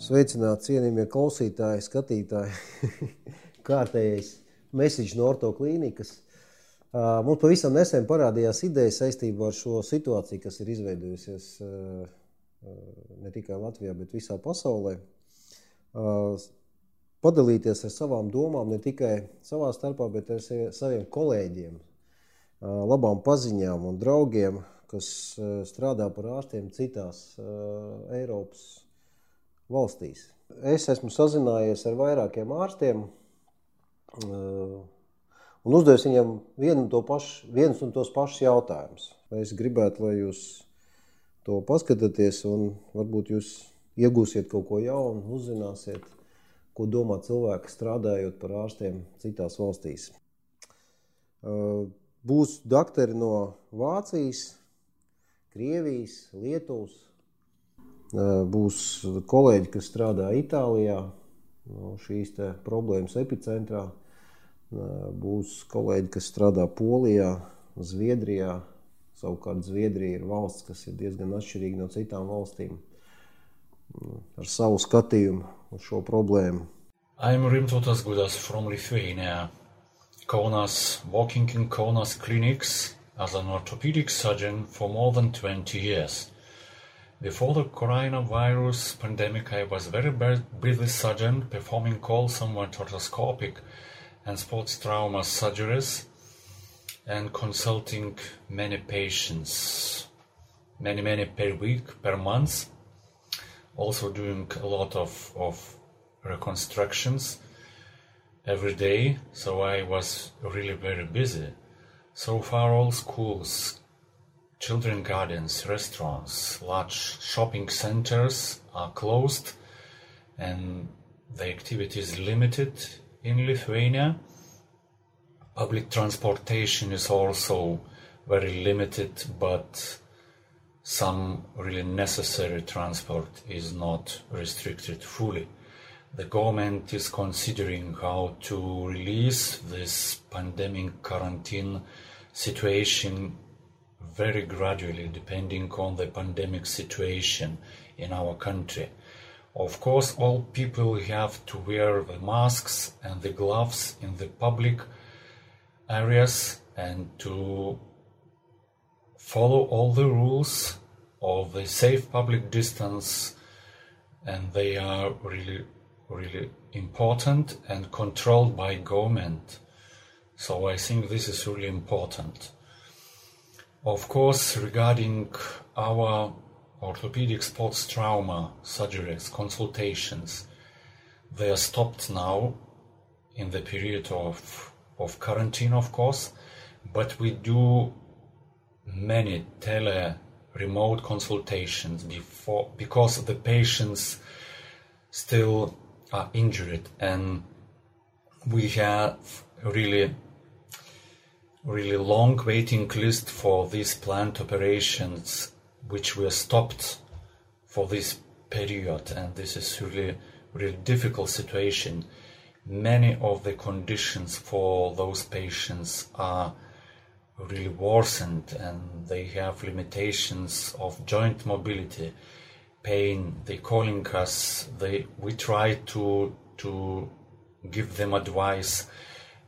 Sveicināti, cienījamie klausītāji, skatītāji. Kārtējais mesiģis no orto klīnikas. Mums pavisam nesen parādījās ideja saistībā ar šo situāciju, kas ir izveidojusies ne tikai Latvijā, bet visā pasaulē. Padalīties ar savām domām ne tikai savā starpā, bet ar saviem kolēģiem, labām paziņām un draugiem, kas strādā par ārstiem citās Eiropas valstīs. Es esmu sazinājies ar vairākiem ārstiem uh, un uzdevis viņam vienu un, pašu, vienus un tos pašus jautājumus. Es gribētu, lai jūs to paskatāties un varbūt jūs iegūsiet kaut ko jaunu, uzzināsiet, ko domā cilvēki strādājot par ārstiem citās valstīs. Uh, būs doktori no Vācijas, Krievijas, Lietuvas, Būs kolēģi, kas strādā Itālijā, no šīs problēmas epicentrā. Būs kolēģi, kas strādā Polijā, Zviedrijā. Savukārt Zviedrija ir valsts, kas ir diezgan atšķirīga no citām valstīm ar savu skatījumu uz šo problēmu. I'm Rimtotas Gudas from Lithuania. Kaunas working in Kaunas clinics as an orthopedic surgeon for more than 20 years. Before the coronavirus pandemic, I was very busy surgeon performing all somewhat orthoscopic and sports trauma surgeries and consulting many patients, many, many per week, per month. Also doing a lot of, of reconstructions every day, so I was really very busy. So far, all schools, Children gardens, restaurants, large shopping centers are closed and the activity is limited in Lithuania. Public transportation is also very limited, but some really necessary transport is not restricted fully. The government is considering how to release this pandemic quarantine situation very gradually depending on the pandemic situation in our country. Of course, all people have to wear the masks and the gloves in the public areas and to follow all the rules of the safe public distance and they are really really important and controlled by government so i think this is really important of course, regarding our orthopedic sports trauma surgeries, consultations, they are stopped now in the period of, of quarantine, of course, but we do many tele remote consultations before because the patients still are injured and we have really really long waiting list for these planned operations which were stopped for this period. And this is really really difficult situation. Many of the conditions for those patients are really worsened and they have limitations of joint mobility pain. They calling us. They we try to to give them advice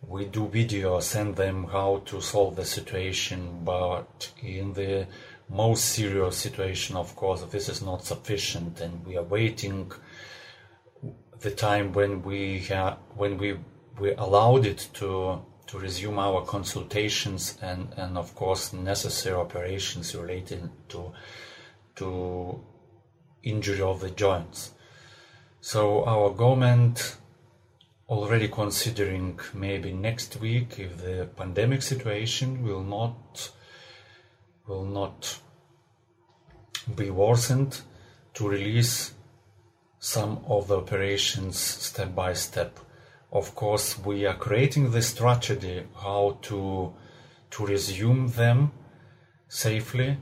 we do video, send them how to solve the situation, but in the most serious situation, of course, this is not sufficient, and we are waiting the time when we have when we we allowed it to to resume our consultations and and of course necessary operations related to to injury of the joints. So our government already considering maybe next week if the pandemic situation will not will not be worsened to release some of the operations step by step. Of course, we are creating the strategy how to to resume them safely.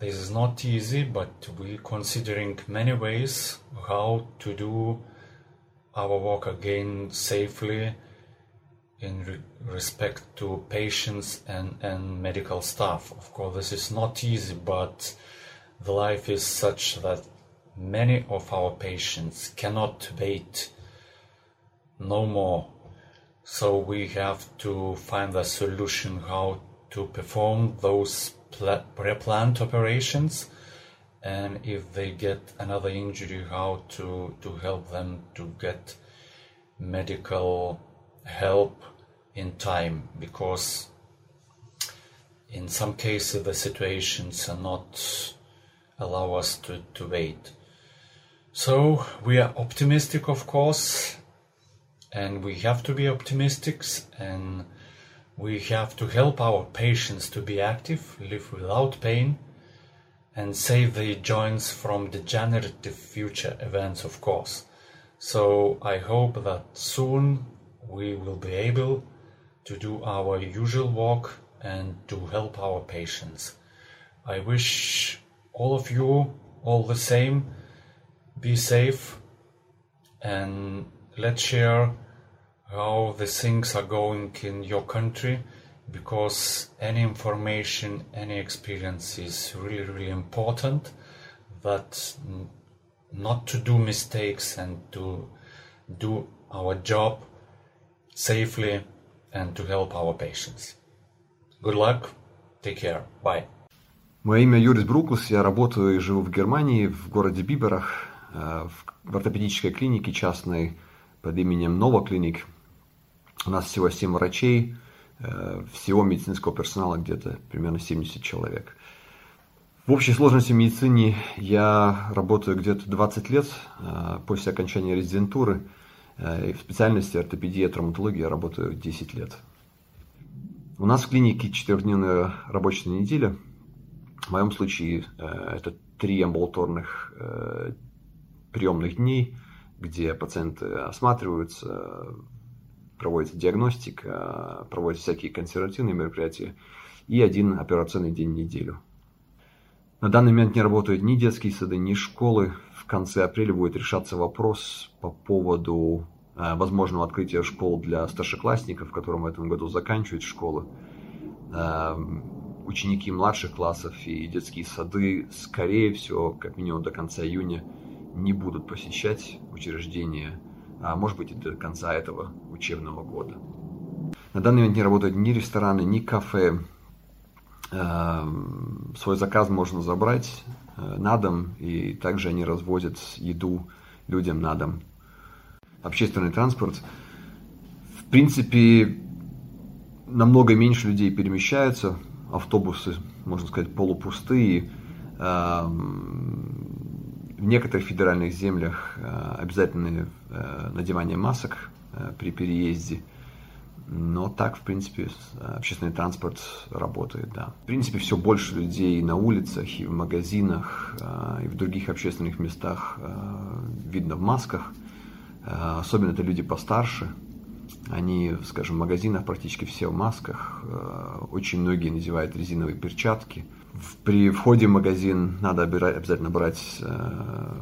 This is not easy, but we are considering many ways how to do our work again safely in re- respect to patients and, and medical staff. Of course, this is not easy, but the life is such that many of our patients cannot wait no more. So we have to find a solution how to perform those pre-planned operations and if they get another injury how to to help them to get medical help in time because in some cases the situations are not allow us to, to wait. So we are optimistic of course and we have to be optimistic and we have to help our patients to be active live without pain and save the joints from degenerative future events, of course. So I hope that soon we will be able to do our usual work and to help our patients. I wish all of you all the same be safe and let's share how the things are going in your country because any information, any experience is really, really important. That not to do mistakes and to do our job safely and to help our patients. Good luck. Take care. Bye. Мое имя Юрис Бруклус, я работаю и живу в Германии, в городе Биберах, в ортопедической клинике частной под именем Нова Клиник. У нас всего 7 врачей, Э, всего медицинского персонала где-то примерно 70 человек. В общей сложности в медицине я работаю где-то 20 лет э, после окончания резидентуры. Э, и в специальности ортопедия и травматология я работаю 10 лет. У нас в клинике четырехдневная рабочая неделя. В моем случае это три амбулаторных приемных дней, где пациенты осматриваются, проводится диагностика, проводятся всякие консервативные мероприятия и один операционный день в неделю. На данный момент не работают ни детские сады, ни школы. В конце апреля будет решаться вопрос по поводу э, возможного открытия школ для старшеклассников, которым в этом году заканчивают школы. Э, ученики младших классов и детские сады, скорее всего, как минимум до конца июня, не будут посещать учреждения а может быть и до конца этого учебного года. На данный момент не работают ни рестораны, ни кафе. Эм, свой заказ можно забрать э, на дом, и также они развозят еду людям на дом. Общественный транспорт. В принципе, намного меньше людей перемещаются. Автобусы, можно сказать, полупустые. В некоторых федеральных землях э, обязательное э, надевание масок э, при переезде. Но так, в принципе, общественный транспорт работает, да. В принципе, все больше людей на улицах и в магазинах, и в других общественных местах видно в масках. Особенно это люди постарше. Они, скажем, в магазинах практически все в масках. Очень многие надевают резиновые перчатки – при входе в магазин надо обязательно брать э,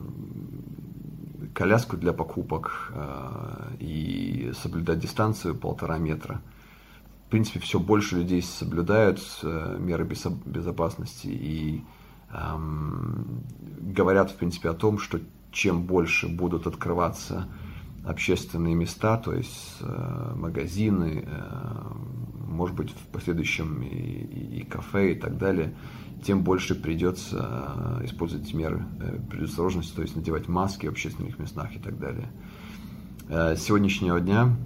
коляску для покупок э, и соблюдать дистанцию полтора метра. В принципе, все больше людей соблюдают э, меры безопасности и эм, говорят, в принципе, о том, что чем больше будут открываться общественные места, то есть э, магазины, э, может быть, в последующем и, и, и кафе и так далее, тем больше придется э, использовать меры предосторожности, то есть надевать маски в общественных местах и так далее. С сегодняшнего дня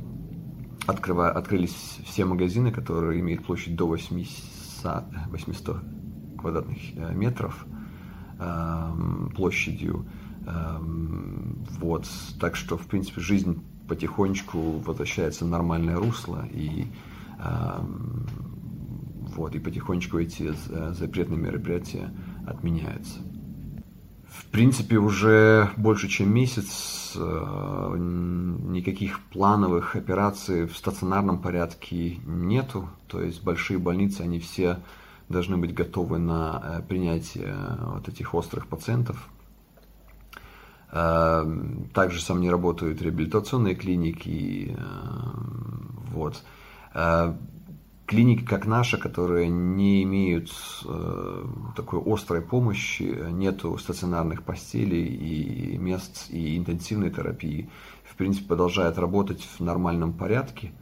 открыва, открылись все магазины, которые имеют площадь до 800, 800 квадратных метров площадью. Вот. Так что, в принципе, жизнь потихонечку возвращается в нормальное русло, и вот, и потихонечку эти э, запретные мероприятия отменяются. В принципе, уже больше чем месяц э, никаких плановых операций в стационарном порядке нету. То есть большие больницы, они все должны быть готовы на э, принятие вот этих острых пациентов. Также сам не работают реабилитационные клиники. Вот. клиники, как наша, которые не имеют э, такой острой помощи, нету стационарных постелей и мест и интенсивной терапии, в принципе, продолжают работать в нормальном порядке.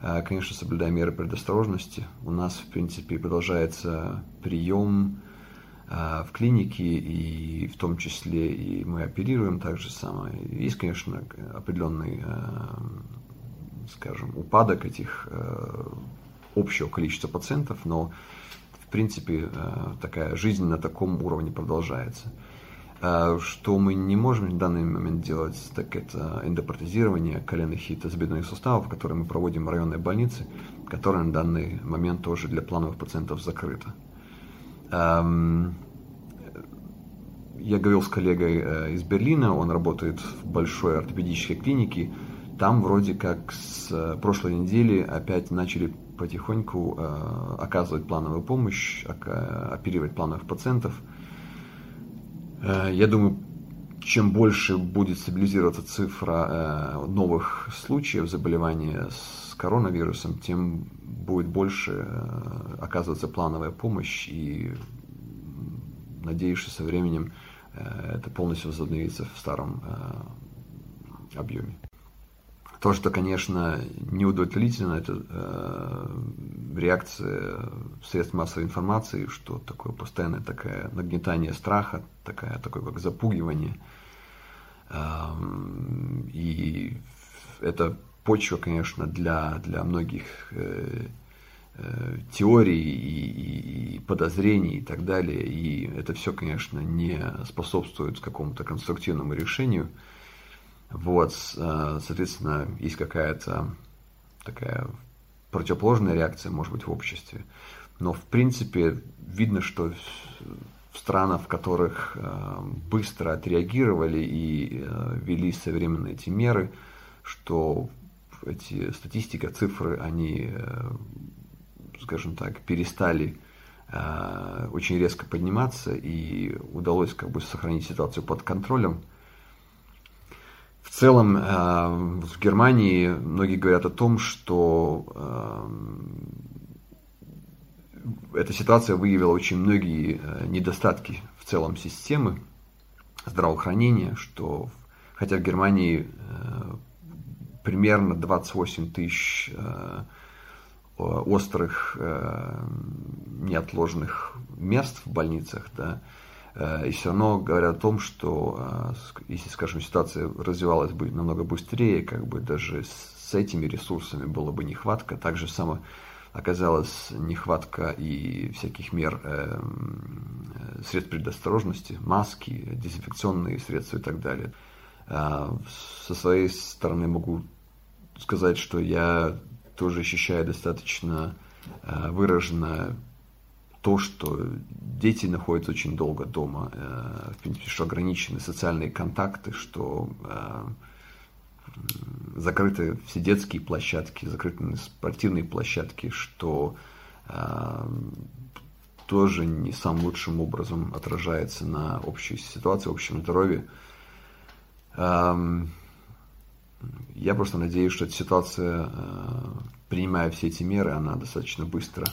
Э, конечно, соблюдая меры предосторожности. У нас, в принципе, продолжается прием э, в клинике, и в том числе и мы оперируем так же самое. Есть, конечно, определенный, э, скажем, упадок этих общего количества пациентов, но в принципе такая жизнь на таком уровне продолжается. Что мы не можем в данный момент делать, так это эндопротезирование коленных и тазобедренных суставов, которые мы проводим в районной больнице, которая на данный момент тоже для плановых пациентов закрыта. Эм, я говорил с коллегой э, из Берлина, он работает в большой ортопедической клинике. Там вроде как с прошлой недели опять начали потихоньку э, оказывать плановую помощь, оперировать плановых пациентов. Э, я думаю, чем больше будет стабилизироваться цифра э, новых случаев заболевания с коронавирусом, тем будет больше оказываться плановая помощь и надеюсь, что со временем это полностью возобновится в старом объеме. То, что, конечно, неудовлетворительно, это э, реакция средств массовой информации, что такое постоянное такое нагнетание страха, такое, такое как запугивание. Э, и это почва, конечно, для, для многих э, э, теорий и, и подозрений и так далее. И это все, конечно, не способствует какому-то конструктивному решению. Вот, э, соответственно, есть какая-то такая противоположная реакция, может быть, в обществе. Но, в принципе, видно, что в странах, в которых быстро отреагировали и ввели современные эти меры, что эти статистика, цифры, они, скажем так, перестали очень резко подниматься и удалось как бы сохранить ситуацию под контролем. В целом, э, в Германии многие говорят о том, что э, эта ситуация выявила очень многие э, недостатки в целом системы здравоохранения, что хотя в Германии примерно 28 тысяч острых неотложных мест в больницах, да, Э, и все равно говорят о том, что э, если, скажем, ситуация развивалась бы намного быстрее, как бы даже с этими ресурсами была бы нехватка, также само оказалась нехватка и всяких мер э, средств предосторожности, маски, дезинфекционные средства и так далее. Со своей стороны могу сказать, что я тоже ощущаю достаточно выраженно то, что дети находятся очень долго дома, э, в принципе, что ограничены социальные контакты, что закрыты все детские площадки, закрыты спортивные площадки, что тоже не самым лучшим образом отражается на общей ситуации, общем здоровье. Эм, я просто надеюсь, что эта ситуация, принимая все эти меры, она достаточно быстро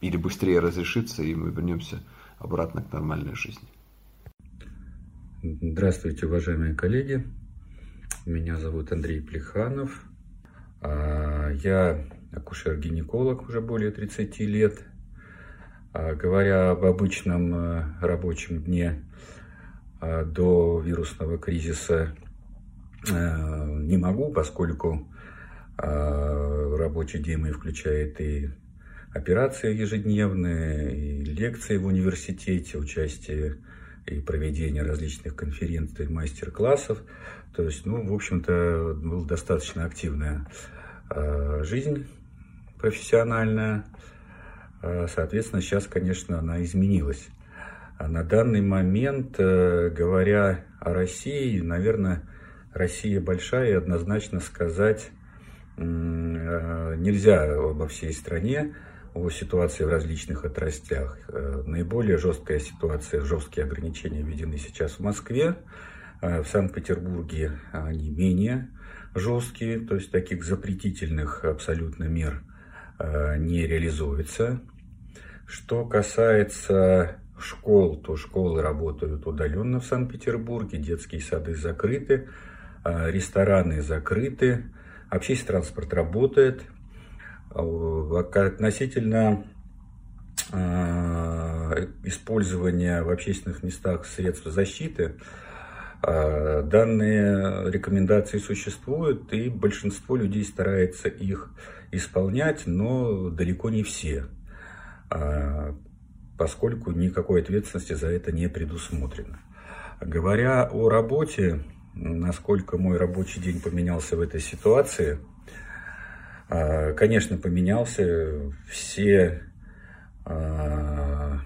или быстрее разрешится, и мы вернемся обратно к нормальной жизни. Здравствуйте, уважаемые коллеги. Меня зовут Андрей Плеханов. А, я акушер-гинеколог уже более 30 лет. А, говоря об обычном э, рабочем дне до вирусного кризиса, э, не могу, поскольку рабочий день мой включает и операции ежедневные, и лекции в университете, участие и проведение различных конференций, мастер-классов. То есть, ну, в общем-то, была достаточно активная э, жизнь профессиональная. Э, соответственно, сейчас, конечно, она изменилась. А на данный момент, э, говоря о России, наверное, Россия большая, и однозначно сказать нельзя обо всей стране о ситуации в различных отраслях. Э, наиболее жесткая ситуация, жесткие ограничения введены сейчас в Москве. Э, в Санкт-Петербурге они менее жесткие, то есть таких запретительных абсолютно мер не реализуется. Что касается школ, то школы работают удаленно в Санкт-Петербурге, детские сады закрыты, рестораны закрыты, общественный транспорт работает. Относительно использования в общественных местах средств защиты, данные рекомендации существуют, и большинство людей старается их исполнять, но далеко не все. А, поскольку никакой ответственности за это не предусмотрено. Говоря о работе, насколько мой рабочий день поменялся в этой ситуации, а, конечно, поменялся. Все, а,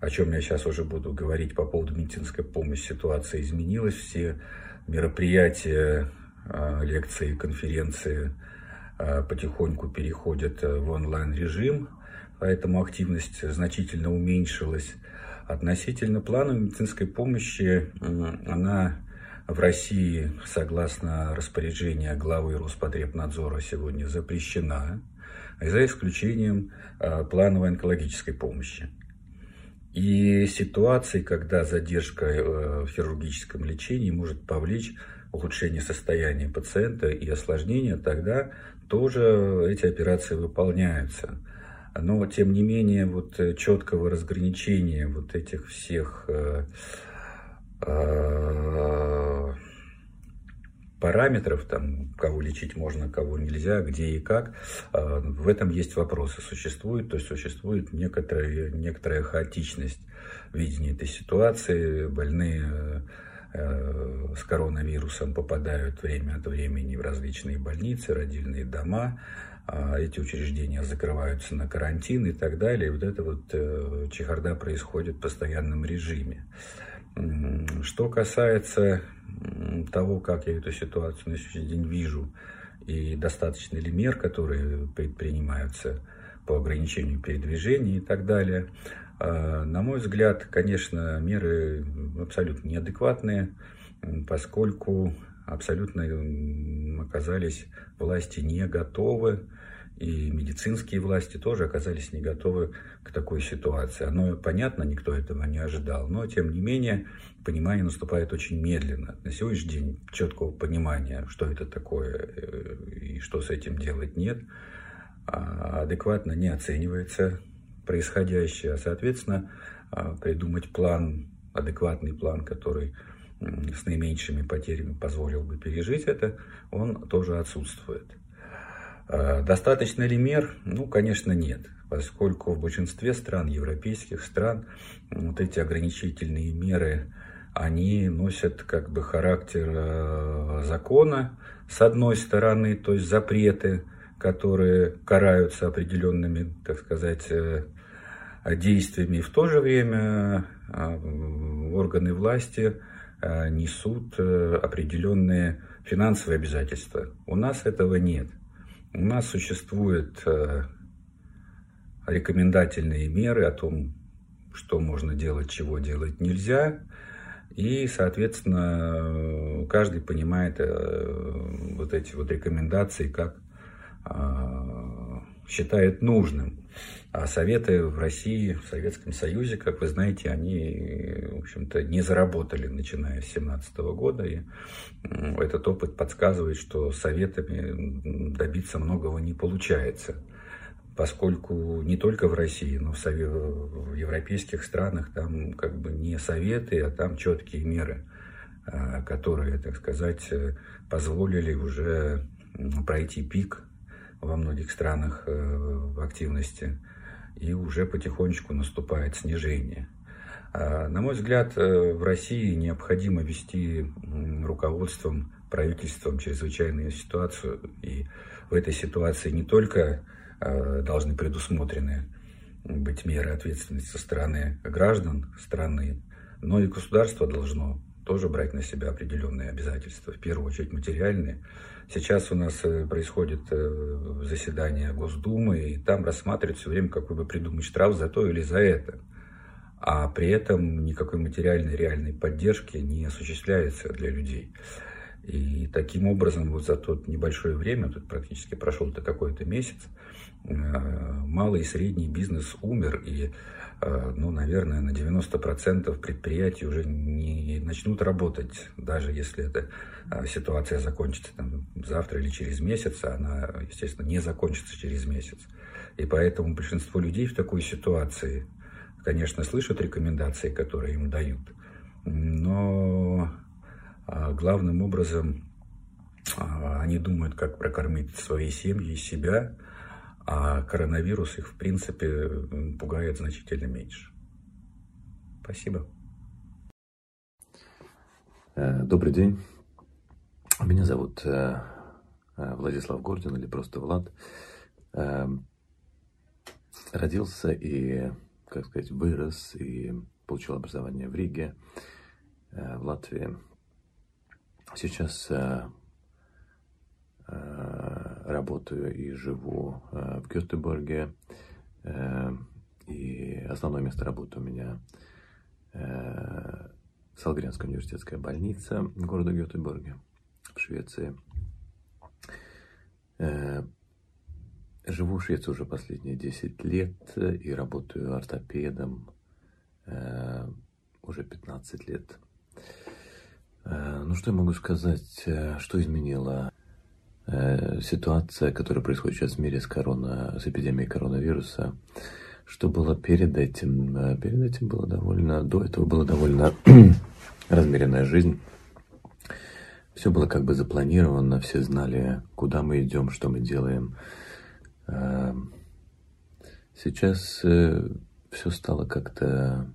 о чем я сейчас уже буду говорить по поводу медицинской помощи, ситуация изменилась. Все мероприятия, лекции, конференции потихоньку переходят в онлайн-режим поэтому активность значительно уменьшилась. Относительно плана медицинской помощи, она в России, согласно распоряжению главы Роспотребнадзора, сегодня запрещена, за исключением а, плановой онкологической помощи. И ситуации, когда задержка э, в хирургическом лечении может повлечь ухудшение состояния пациента и осложнения, тогда тоже эти операции выполняются но тем не менее вот э, четкого разграничения вот этих всех э, э, параметров, там, кого лечить можно, кого нельзя, где и как, в этом есть вопросы. Существует, то есть существует некоторая, некоторая хаотичность видения этой ситуации. Больные с коронавирусом попадают время от времени в различные больницы, родильные дома, эти учреждения закрываются на карантин и так далее. И вот эта вот э, чехарда происходит в постоянном режиме. Что касается того, как я эту ситуацию на сегодняшний день вижу, и достаточно ли мер, которые предпринимаются по ограничению передвижения и так далее, а, на мой взгляд, конечно, меры абсолютно неадекватные, поскольку абсолютно оказались власти не готовы, и медицинские власти тоже оказались не готовы к такой ситуации. Оно понятно, никто этого не ожидал, но тем не менее понимание наступает очень медленно. На сегодняшний день четкого понимания, что это такое э, и что с этим делать нет, а адекватно не оценивается происходящее. А, соответственно, а, придумать план, адекватный план, который с наименьшими потерями позволил бы пережить это, он тоже отсутствует. А, достаточно ли мер? Ну, конечно, нет, поскольку в большинстве стран, европейских стран, вот эти ограничительные меры, они носят как бы характер э, закона, с одной стороны, то есть запреты, которые караются определенными, так сказать, э, действиями, и в то же время э, органы власти несут э, определенные финансовые обязательства. У нас этого нет. У нас существуют э, рекомендательные меры о том, что можно делать, чего делать нельзя. И, соответственно, каждый понимает вот эти вот рекомендации как считает нужным. А советы в России, в Советском Союзе, как вы знаете, они, в общем-то, не заработали, начиная с 17 года. И этот опыт подсказывает, что советами добиться многого не получается. Поскольку не только в России, но в, в европейских странах там как бы не советы, а там четкие меры, а, которые, так сказать, позволили уже пройти пик во многих странах э, в активности, и уже потихонечку наступает снижение. А, на мой взгляд, э, в России необходимо вести руководством, правительством чрезвычайную ситуацию, и в этой ситуации не только э, должны предусмотрены быть меры ответственности со стороны граждан страны, но и государство должно тоже брать на себя определенные обязательства, в первую очередь материальные. Сейчас у нас э, происходит э, заседание Госдумы, и там рассматривают все время, какой бы придумать штраф за то или за это. А при этом никакой материальной реальной поддержки не осуществляется для людей. И таким образом вот за тот небольшое время, тут практически прошел-то какой-то месяц, э, малый и средний бизнес умер, и, э, ну, наверное, на 90% предприятий уже не начнут работать, даже если эта э, ситуация закончится там, завтра или через месяц, а она, естественно, не закончится через месяц. И поэтому большинство людей в такой ситуации, конечно, слышат рекомендации, которые им дают, но главным образом а, они думают, как прокормить свои семьи и себя, а коронавирус их, в принципе, пугает значительно меньше. Спасибо. Э, добрый день. Меня зовут э, э, Владислав Гордин или просто Влад. Родился и, как сказать, вырос и получил образование в Риге, в Латвии. Сейчас э, э, работаю и живу э, в Гетеборге. И основное место работы у меня Салгренская университетская больница города Гетеборге в Швеции. Живу в Швеции уже последние 10 лет и работаю ортопедом уже 15 лет. Э, ну, что я могу сказать, э, что изменила э, ситуация, которая происходит сейчас в мире с, корона, с эпидемией коронавируса, что было перед этим? Перед этим было довольно, до этого была довольно размеренная жизнь. Все было как бы запланировано, все знали, куда мы идем, что мы делаем. Сейчас все стало как-то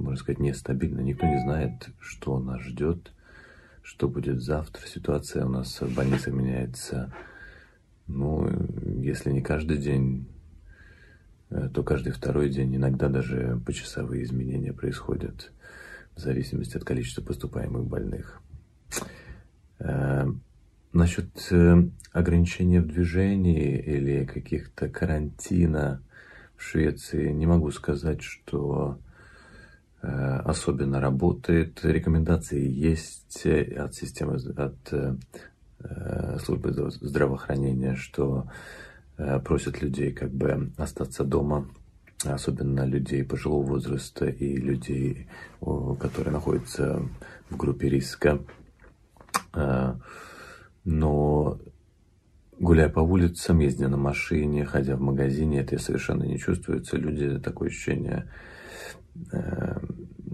можно сказать, нестабильно. Никто не знает, что нас ждет, что будет завтра. Ситуация у нас в больнице меняется. Ну, если не каждый день, э, то каждый второй день. Иногда даже почасовые изменения происходят в зависимости от количества поступаемых больных. Э, насчет э, ограничения в движении или каких-то карантина в Швеции не могу сказать, что особенно работает. Рекомендации есть от системы, от э, службы здравоохранения, что э, просят людей как бы остаться дома, особенно людей пожилого возраста и людей, которые находятся в группе риска. Но гуляя по улицам, ездя на машине, ходя в магазине, это совершенно не чувствуется. Люди такое ощущение Э,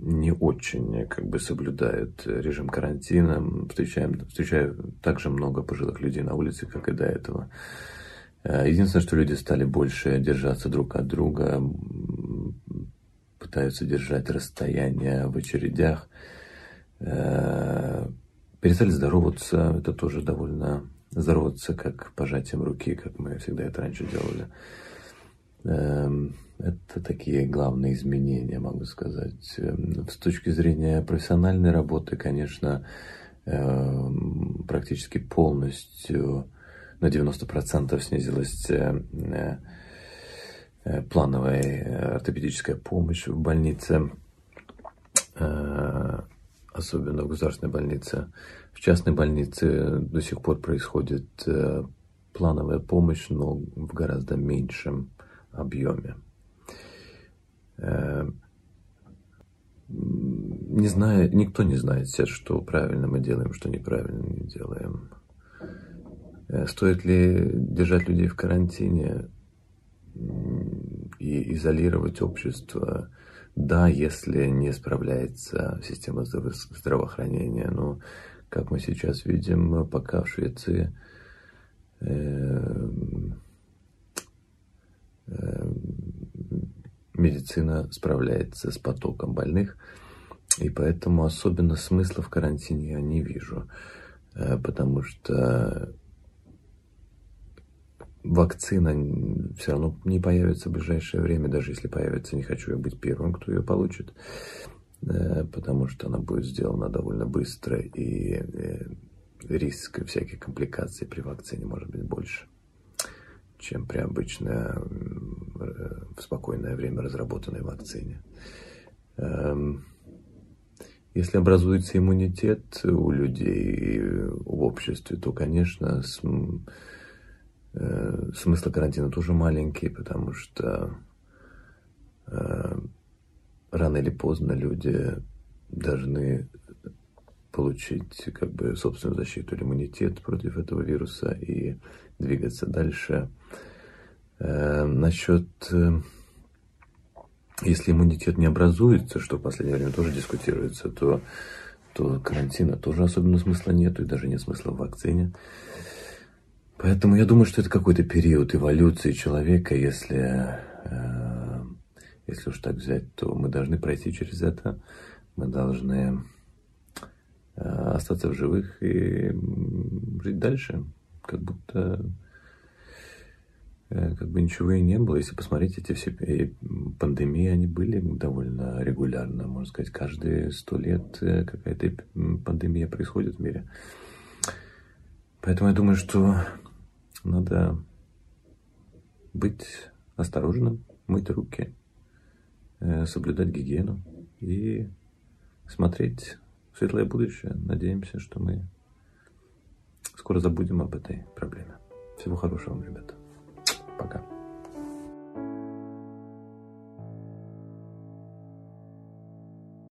не очень как бы соблюдают режим карантина. Встречаем, встречаю также много пожилых людей на улице, как и до этого. Э, единственное, что люди стали больше держаться друг от друга, пытаются держать расстояние в очередях, э, перестали здороваться, это тоже довольно здороваться как пожатием руки, как мы всегда это раньше делали. Эм, это такие главные изменения, могу сказать. Эм, с точки зрения профессиональной работы, конечно, эм, практически полностью на 90% снизилась э, э, плановая ортопедическая помощь в больнице, э, особенно в государственной больнице. В частной больнице до сих пор происходит плановая помощь, но в гораздо меньшем объеме. Э, не знаю, никто не знает сейчас, что правильно мы делаем, что неправильно не делаем. Э, стоит ли держать людей в карантине и изолировать общество? Да, если не справляется система здравоохранения. Но, как мы сейчас видим, пока в Швеции э, медицина справляется с потоком больных, и поэтому особенно смысла в карантине я не вижу, э, потому что вакцина все равно не появится в ближайшее время, даже если появится, не хочу я быть первым, кто ее получит, э, потому что она будет сделана довольно быстро, и э, риск всяких компликаций при вакцине может быть больше чем при обычно в спокойное время разработанной вакцине. Эм, Если образуется иммунитет у людей в обществе, то, конечно, э, смысл карантина тоже маленький, потому что э, рано или поздно люди должны получить как бы собственную защиту или иммунитет против этого вируса и двигаться дальше. Э, насчет если иммунитет не образуется, что в последнее время тоже дискутируется, то, то карантина тоже особенно смысла нет, и даже нет смысла в вакцине. Поэтому я думаю, что это какой-то период эволюции человека, если, э, если уж так взять, то мы должны пройти через это, мы должны э, остаться в живых и жить дальше, как будто Э, как бы ничего и не было. Если посмотреть эти все пандемии, они были довольно регулярно, можно сказать, каждые сто лет э, какая-то пандемия происходит в мире. Поэтому я думаю, что надо быть осторожным, мыть руки, э, соблюдать гигиену и смотреть в светлое будущее. Надеемся, что мы скоро забудем об этой проблеме. Всего хорошего вам, ребята. Пока.